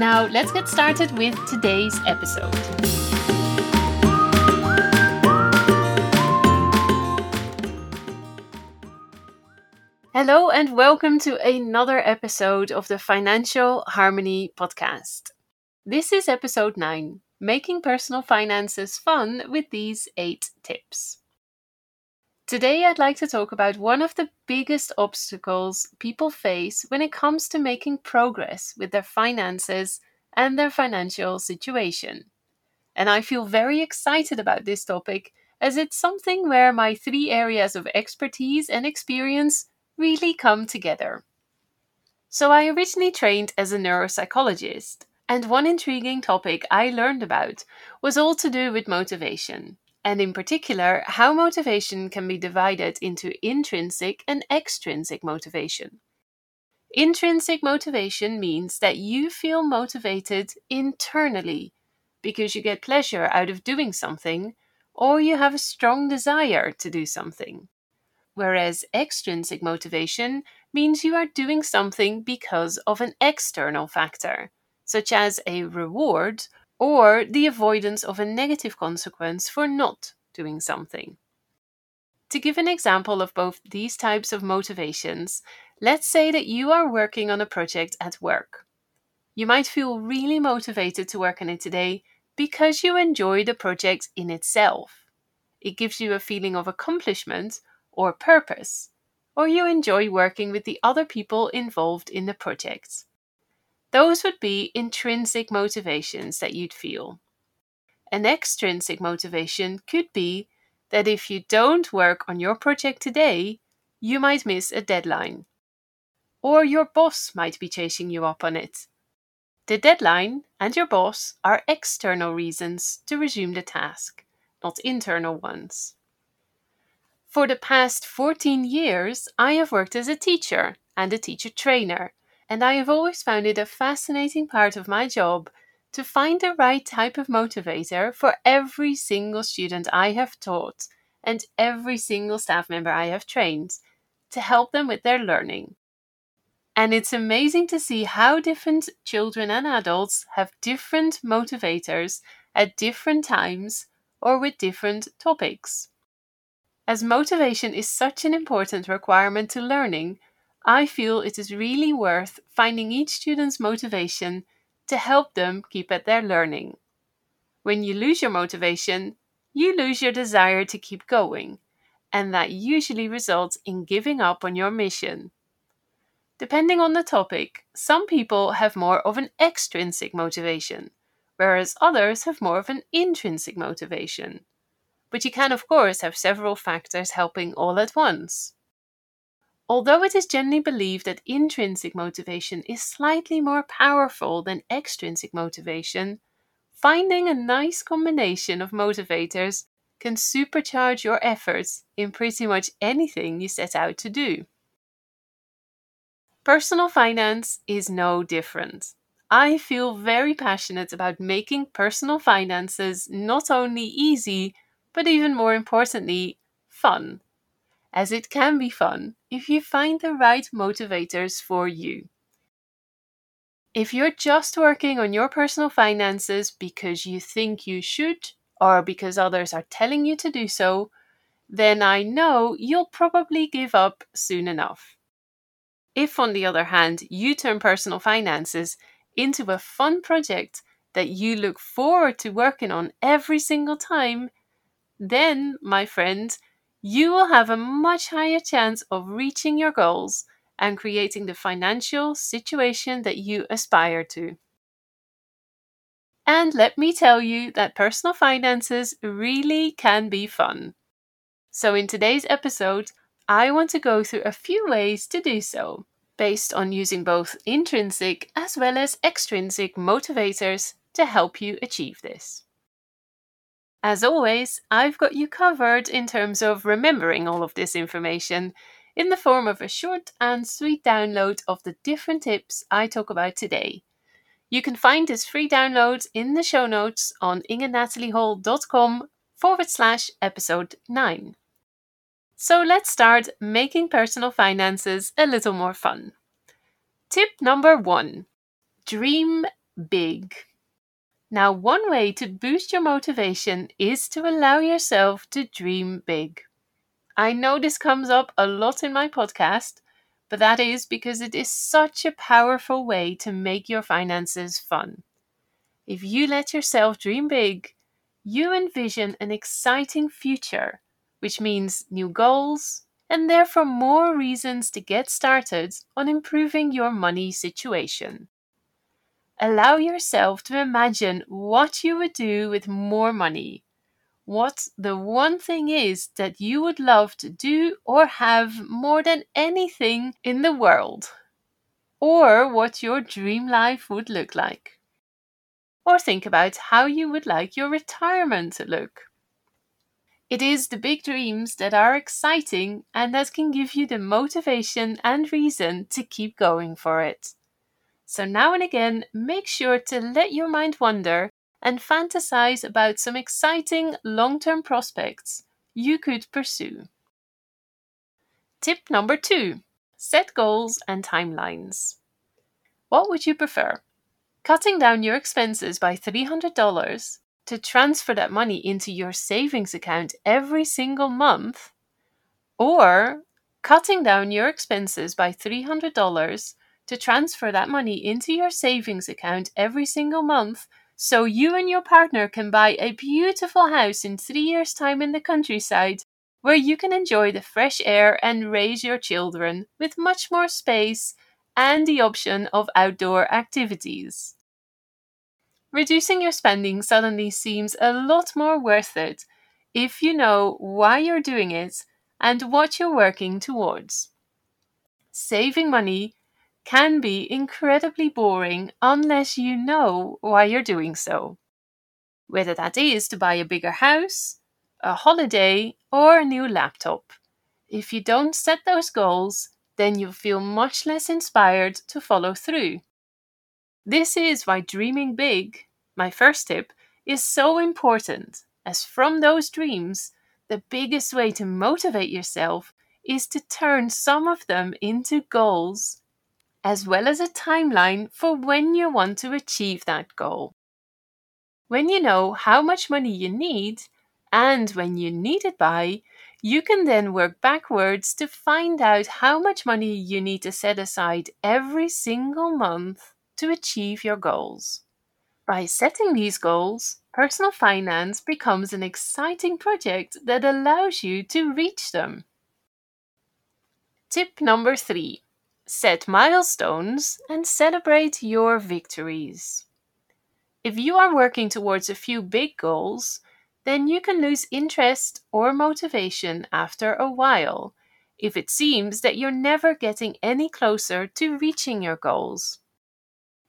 Now, let's get started with today's episode. Hello, and welcome to another episode of the Financial Harmoney Podcast. This is episode 9 Making Personal Finances Fun with these 8 tips. Today, I'd like to talk about one of the biggest obstacles people face when it comes to making progress with their finances and their financial situation. And I feel very excited about this topic as it's something where my three areas of expertise and experience really come together. So, I originally trained as a neuropsychologist, and one intriguing topic I learned about was all to do with motivation and in particular, how motivation can be divided into intrinsic and extrinsic motivation. Intrinsic motivation means that you feel motivated internally because you get pleasure out of doing something or you have a strong desire to do something. Whereas extrinsic motivation means you are doing something because of an external factor, such as a reward or the avoidance of a negative consequence for not doing something. To give an example of both these types of motivations, let's say that you are working on a project at work. You might feel really motivated to work on it today because you enjoy the project in itself. It gives you a feeling of accomplishment or purpose, or you enjoy working with the other people involved in the project. Those would be intrinsic motivations that you'd feel. An extrinsic motivation could be that if you don't work on your project today, you might miss a deadline. Or your boss might be chasing you up on it. The deadline and your boss are external reasons to resume the task, not internal ones. For the past 14 years, I have worked as a teacher and a teacher trainer and I have always found it a fascinating part of my job to find the right type of motivator for every single student I have taught and every single staff member I have trained to help them with their learning. And it's amazing to see how different children and adults have different motivators at different times or with different topics. As motivation is such an important requirement to learning, I feel it is really worth finding each student's motivation to help them keep at their learning. When you lose your motivation, you lose your desire to keep going, and that usually results in giving up on your mission. Depending on the topic, some people have more of an extrinsic motivation, whereas others have more of an intrinsic motivation. But you can, of course, have several factors helping all at once. Although it is generally believed that intrinsic motivation is slightly more powerful than extrinsic motivation, finding a nice combination of motivators can supercharge your efforts in pretty much anything you set out to do. Personal finance is no different. I feel very passionate about making personal finances not only easy, but even more importantly, fun as it can be fun if you find the right motivators for you. If you're just working on your personal finances because you think you should or because others are telling you to do so, then I know you'll probably give up soon enough. If, on the other hand, you turn personal finances into a fun project that you look forward to working on every single time, then, my friend, you will have a much higher chance of reaching your goals and creating the financial situation that you aspire to. And let me tell you that personal finances really can be fun. So, in today's episode, I want to go through a few ways to do so, based on using both intrinsic as well as extrinsic motivators to help you achieve this. As always, I've got you covered in terms of remembering all of this information in the form of a short and sweet download of the different tips I talk about today. You can find this free download in the show notes on ingenatalieholcom forward slash episode 9. So let's start making personal finances a little more fun. Tip number one dream big. Now, one way to boost your motivation is to allow yourself to dream big. I know this comes up a lot in my podcast, but that is because it is such a powerful way to make your finances fun. If you let yourself dream big, you envision an exciting future, which means new goals and therefore more reasons to get started on improving your money situation. Allow yourself to imagine what you would do with more money. What the one thing is that you would love to do or have more than anything in the world. Or what your dream life would look like. Or think about how you would like your retirement to look. It is the big dreams that are exciting and that can give you the motivation and reason to keep going for it. So now and again, make sure to let your mind wander and fantasize about some exciting long term prospects you could pursue. Tip number two set goals and timelines. What would you prefer? Cutting down your expenses by $300 to transfer that money into your savings account every single month, or cutting down your expenses by $300 to transfer that money into your savings account every single month so you and your partner can buy a beautiful house in three years' time in the countryside where you can enjoy the fresh air and raise your children with much more space and the option of outdoor activities. Reducing your spending suddenly seems a lot more worth it if you know why you're doing it and what you're working towards. Saving money can be incredibly boring unless you know why you're doing so. Whether that is to buy a bigger house, a holiday, or a new laptop. If you don't set those goals, then you'll feel much less inspired to follow through. This is why dreaming big, my first tip, is so important, as from those dreams, the biggest way to motivate yourself is to turn some of them into goals as well as a timeline for when you want to achieve that goal. When you know how much money you need and when you need it by, you can then work backwards to find out how much money you need to set aside every single month to achieve your goals. By setting these goals, personal finance becomes an exciting project that allows you to reach them. Tip number three set milestones, and celebrate your victories. If you are working towards a few big goals, then you can lose interest or motivation after a while if it seems that you're never getting any closer to reaching your goals.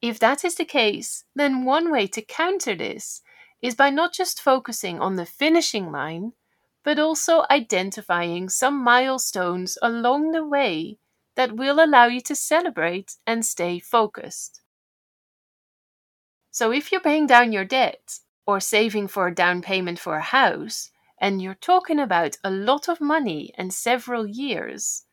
If that is the case, then one way to counter this is by not just focusing on the finishing line, but also identifying some milestones along the way that will allow you to celebrate and stay focused. So, if you're paying down your debt or saving for a down payment for a house, and you're talking about a lot of money and several years,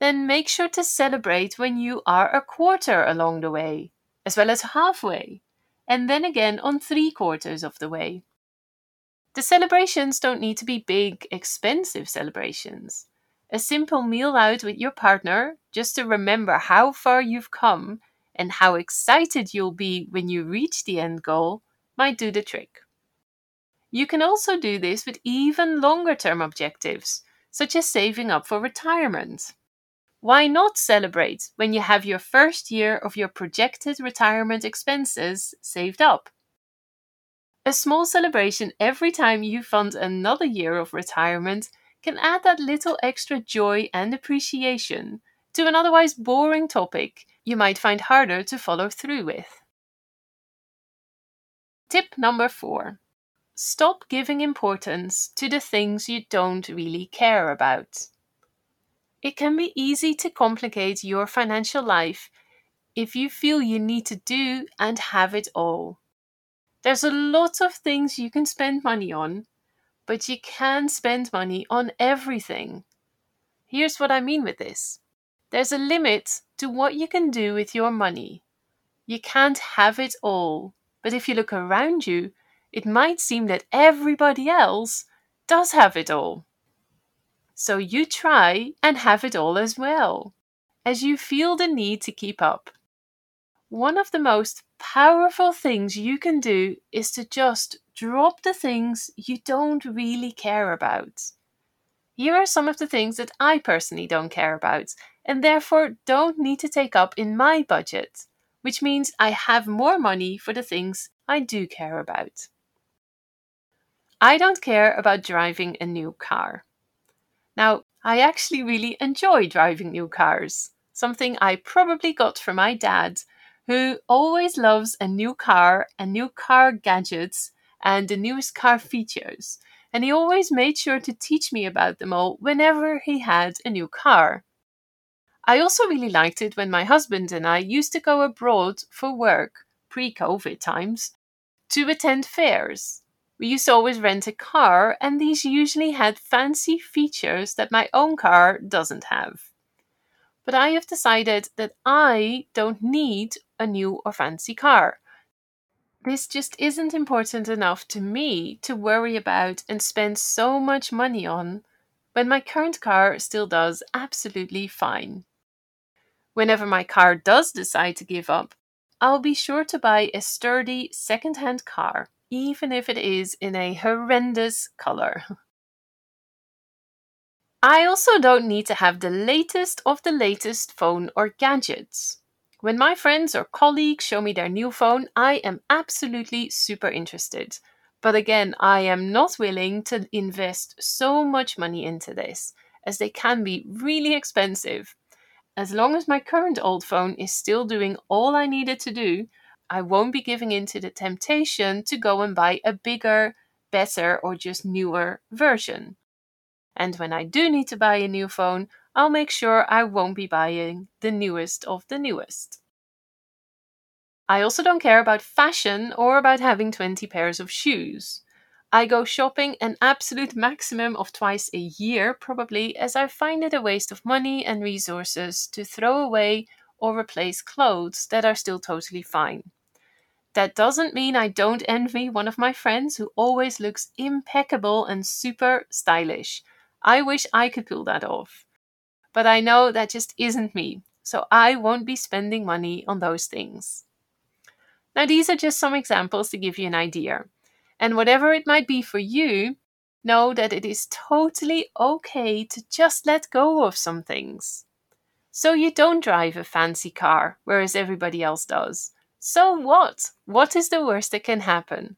then make sure to celebrate when you are a quarter along the way, as well as halfway, and then again on three quarters of the way. The celebrations don't need to be big, expensive celebrations. A simple meal out with your partner, just to remember how far you've come and how excited you'll be when you reach the end goal, might do the trick. You can also do this with even longer term objectives, such as saving up for retirement. Why not celebrate when you have your first year of your projected retirement expenses saved up? A small celebration every time you fund another year of retirement can add that little extra joy and appreciation to an otherwise boring topic you might find harder to follow through with. Tip number four stop giving importance to the things you don't really care about. It can be easy to complicate your financial life if you feel you need to do and have it all. There's a lot of things you can spend money on, but you can spend money on everything. Here's what I mean with this there's a limit to what you can do with your money. You can't have it all, but if you look around you, it might seem that everybody else does have it all. So you try and have it all as well, as you feel the need to keep up. One of the most powerful things you can do is to just drop the things you don't really care about. Here are some of the things that I personally don't care about and therefore don't need to take up in my budget, which means I have more money for the things I do care about. I don't care about driving a new car. Now, I actually really enjoy driving new cars, something I probably got from my dad, who always loves a new car and new car gadgets and the newest car features. And he always made sure to teach me about them all whenever he had a new car. I also really liked it when my husband and I used to go abroad for work, pre COVID times, to attend fairs we used to always rent a car, and these usually had fancy features that my own car doesn't have. But I have decided that I don't need a new or fancy car. This just isn't important enough to me to worry about and spend so much money on when my current car still does absolutely fine. Whenever my car does decide to give up, I'll be sure to buy a sturdy second hand car even if it is in a horrendous color. I also don't need to have the latest of the latest phone or gadgets. When my friends or colleagues show me their new phone, I am absolutely super interested. But again, I am not willing to invest so much money into this, as they can be really expensive. As long as my current old phone is still doing all I need it to do, I won't be giving in to the temptation to go and buy a bigger, better, or just newer version. And when I do need to buy a new phone, I'll make sure I won't be buying the newest of the newest. I also don't care about fashion or about having 20 pairs of shoes. I go shopping an absolute maximum of twice a year, probably, as I find it a waste of money and resources to throw away or replace clothes that are still totally fine. That doesn't mean I don't envy one of my friends who always looks impeccable and super stylish. I wish I could pull that off. But I know that just isn't me, so I won't be spending money on those things. Now, these are just some examples to give you an idea. And whatever it might be for you, know that it is totally okay to just let go of some things. So you don't drive a fancy car, whereas everybody else does. So what? What is the worst that can happen?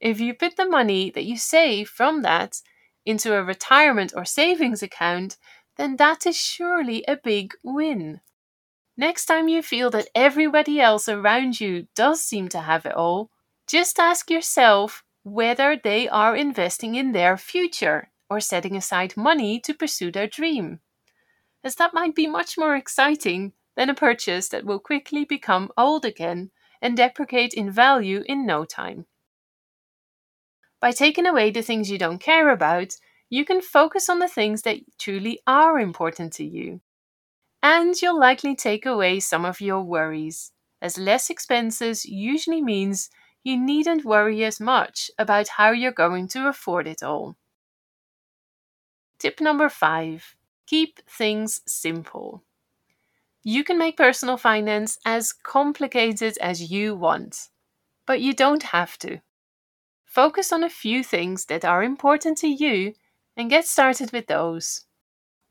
If you put the money that you save from that into a retirement or savings account, then that is surely a big win. Next time you feel that everybody else around you does seem to have it all, just ask yourself whether they are investing in their future or setting aside money to pursue their dream. As that might be much more exciting than a purchase that will quickly become old again and deprecate in value in no time. By taking away the things you don't care about, you can focus on the things that truly are important to you. And you'll likely take away some of your worries, as less expenses usually means you needn't worry as much about how you're going to afford it all. Tip number five keep things simple. You can make personal finance as complicated as you want, but you don't have to. Focus on a few things that are important to you and get started with those.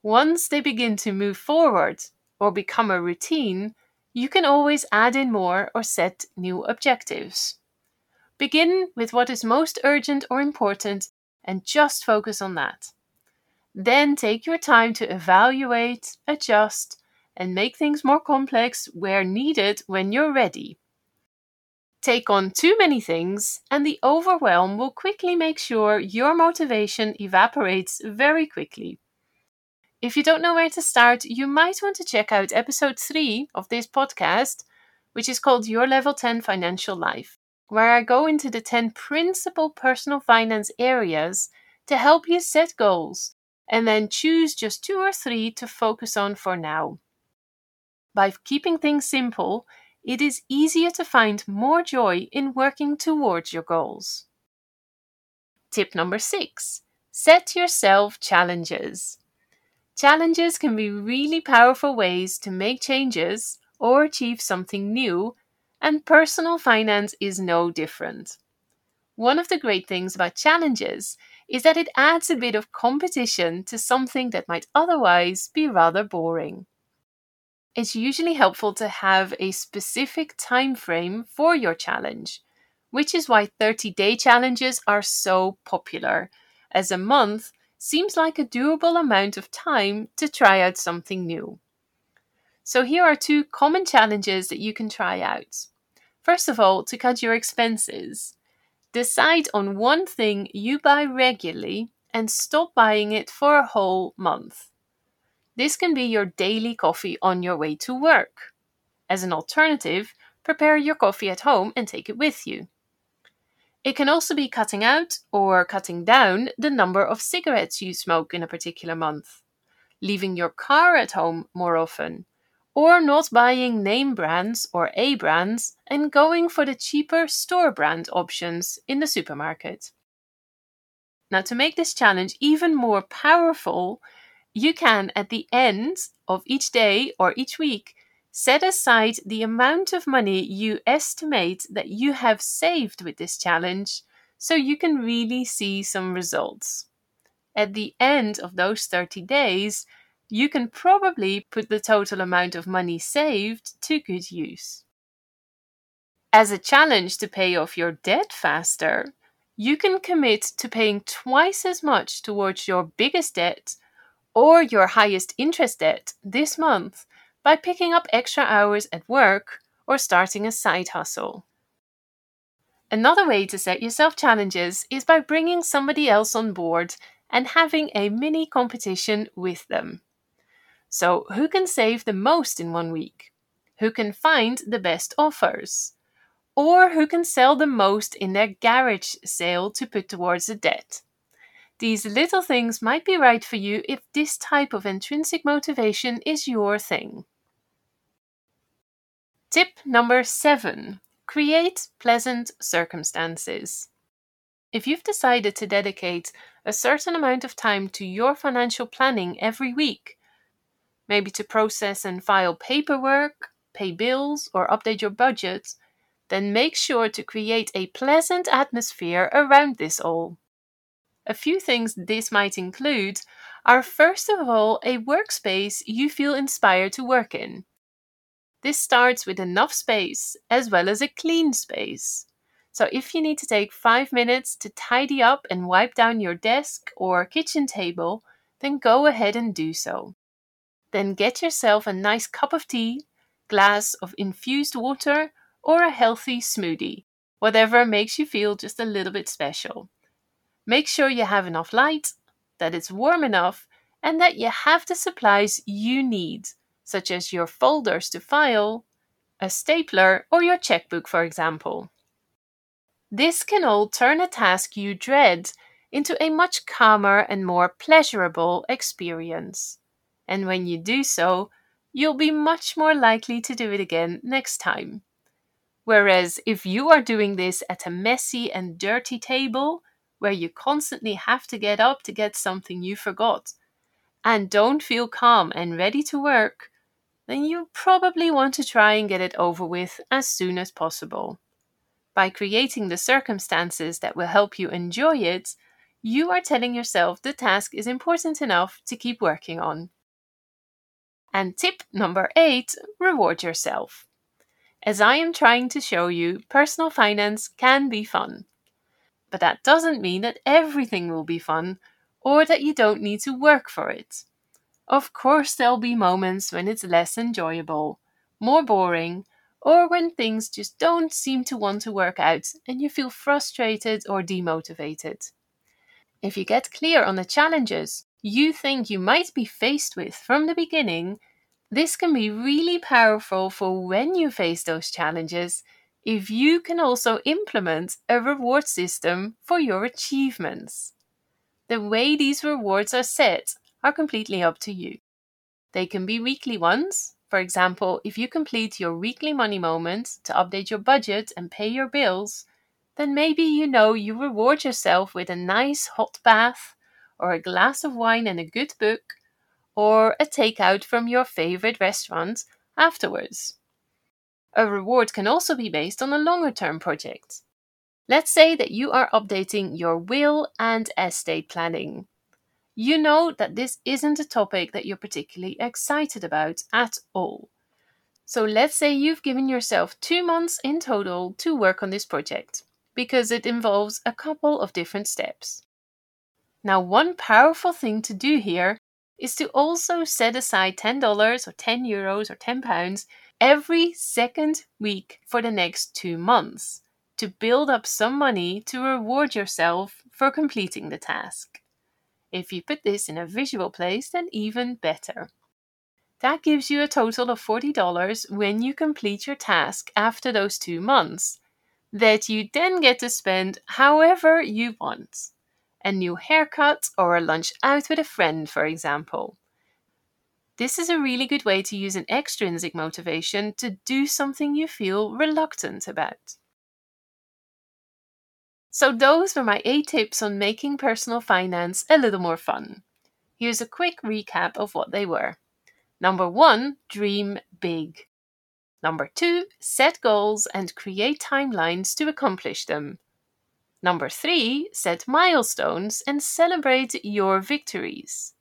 Once they begin to move forward or become a routine, you can always add in more or set new objectives. Begin with what is most urgent or important and just focus on that. Then take your time to evaluate, adjust, and make things more complex where needed when you're ready. Take on too many things, and the overwhelm will quickly make sure your motivation evaporates very quickly. If you don't know where to start, you might want to check out episode 3 of this podcast, which is called Your Level 10 Financial Life, where I go into the 10 principal personal finance areas to help you set goals and then choose just two or three to focus on for now. By keeping things simple, it is easier to find more joy in working towards your goals. Tip number six set yourself challenges. Challenges can be really powerful ways to make changes or achieve something new, and personal finance is no different. One of the great things about challenges is that it adds a bit of competition to something that might otherwise be rather boring it's usually helpful to have a specific time frame for your challenge, which is why 30-day challenges are so popular, as a month seems like a doable amount of time to try out something new. So here are two common challenges that you can try out. First of all, to cut your expenses. Decide on one thing you buy regularly and stop buying it for a whole month. This can be your daily coffee on your way to work. As an alternative, prepare your coffee at home and take it with you. It can also be cutting out or cutting down the number of cigarettes you smoke in a particular month, leaving your car at home more often, or not buying name brands or A brands and going for the cheaper store brand options in the supermarket. Now, to make this challenge even more powerful, you can, at the end of each day or each week, set aside the amount of money you estimate that you have saved with this challenge so you can really see some results. At the end of those 30 days, you can probably put the total amount of money saved to good use. As a challenge to pay off your debt faster, you can commit to paying twice as much towards your biggest debt or your highest interest debt this month by picking up extra hours at work or starting a side hustle. Another way to set yourself challenges is by bringing somebody else on board and having a mini competition with them. So, who can save the most in one week? Who can find the best offers? Or who can sell the most in their garage sale to put towards a debt? These little things might be right for you if this type of intrinsic motivation is your thing. Tip number seven create pleasant circumstances. If you've decided to dedicate a certain amount of time to your financial planning every week, maybe to process and file paperwork, pay bills, or update your budget, then make sure to create a pleasant atmosphere around this all. A few things this might include are first of all a workspace you feel inspired to work in. This starts with enough space as well as a clean space. So, if you need to take five minutes to tidy up and wipe down your desk or kitchen table, then go ahead and do so. Then get yourself a nice cup of tea, glass of infused water, or a healthy smoothie, whatever makes you feel just a little bit special. Make sure you have enough light, that it's warm enough, and that you have the supplies you need, such as your folders to file, a stapler, or your checkbook, for example. This can all turn a task you dread into a much calmer and more pleasurable experience. And when you do so, you'll be much more likely to do it again next time. Whereas if you are doing this at a messy and dirty table, where you constantly have to get up to get something you forgot and don't feel calm and ready to work, then you probably want to try and get it over with as soon as possible. By creating the circumstances that will help you enjoy it, you are telling yourself the task is important enough to keep working on. And tip number eight reward yourself. As I am trying to show you, personal finance can be fun. But that doesn't mean that everything will be fun or that you don't need to work for it. Of course, there'll be moments when it's less enjoyable, more boring, or when things just don't seem to want to work out and you feel frustrated or demotivated. If you get clear on the challenges you think you might be faced with from the beginning, this can be really powerful for when you face those challenges if you can also implement a reward system for your achievements. The way these rewards are set are completely up to you. They can be weekly ones. For example, if you complete your weekly money moment to update your budget and pay your bills, then maybe you know you reward yourself with a nice hot bath, or a glass of wine and a good book, or a takeout from your favorite restaurant afterwards. A reward can also be based on a longer term project. Let's say that you are updating your will and estate planning. You know that this isn't a topic that you're particularly excited about at all. So let's say you've given yourself two months in total to work on this project because it involves a couple of different steps. Now, one powerful thing to do here is to also set aside $10 or 10 euros or 10 pounds every second week for the next two months to build up some money to reward yourself for completing the task. If you put this in a visual place, then even better. That gives you a total of $40 when you complete your task after those two months, that you then get to spend however you want. A new haircut or a lunch out with a friend, for example. This is a really good way to use an extrinsic motivation to do something you feel reluctant about. So, those were my eight tips on making personal finance a little more fun. Here's a quick recap of what they were. Number one, dream big. Number two, set goals and create timelines to accomplish them. Number three, set milestones and celebrate your victories.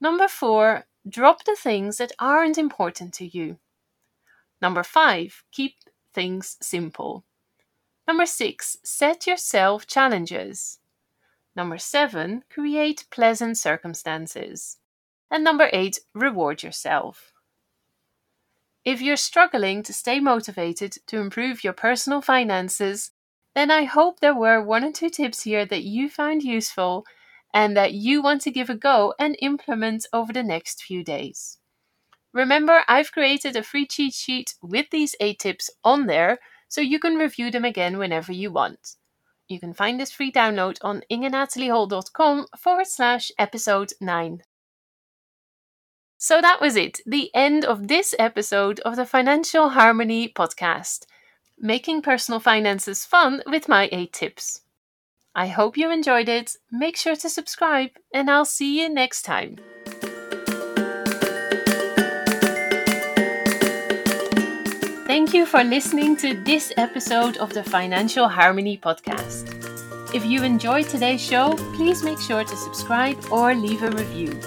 Number four, Drop the things that aren't important to you. Number five, keep things simple. Number six, set yourself challenges. Number seven, create pleasant circumstances. And number eight, reward yourself. If you're struggling to stay motivated to improve your personal finances, then I hope there were one or two tips here that you found useful and that you want to give a go and implement over the next few days. Remember, I've created a free cheat sheet with these eight tips on there so you can review them again whenever you want. You can find this free download on ingenatalieholcom forward slash episode 9. So that was it, the end of this episode of the Financial Harmoney podcast, making personal finances fun with my 8 tips. I hope you enjoyed it. Make sure to subscribe, and I'll see you next time. Thank you for listening to this episode of the Financial Harmoney Podcast. If you enjoyed today's show, please make sure to subscribe or leave a review.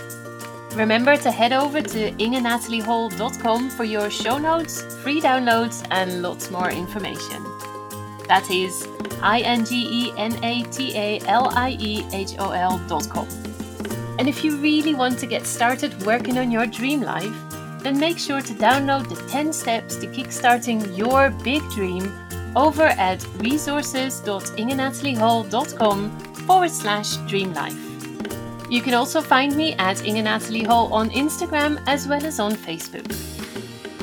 Remember to head over to ingenatalieholcom for your show notes, free downloads, and lots more information. That is I N G E N A T A L I E H O L dot com. And if you really want to get started working on your dream life, then make sure to download the 10 steps to kickstarting your big dream over at resources.ingenatalieholcom forward slash dream life. You can also find me at Inge Natalie Hol on Instagram as well as on Facebook.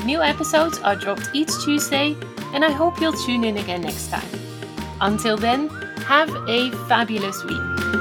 New episodes are dropped each Tuesday, and I hope you'll tune in again next time. Until then, have a fabulous week.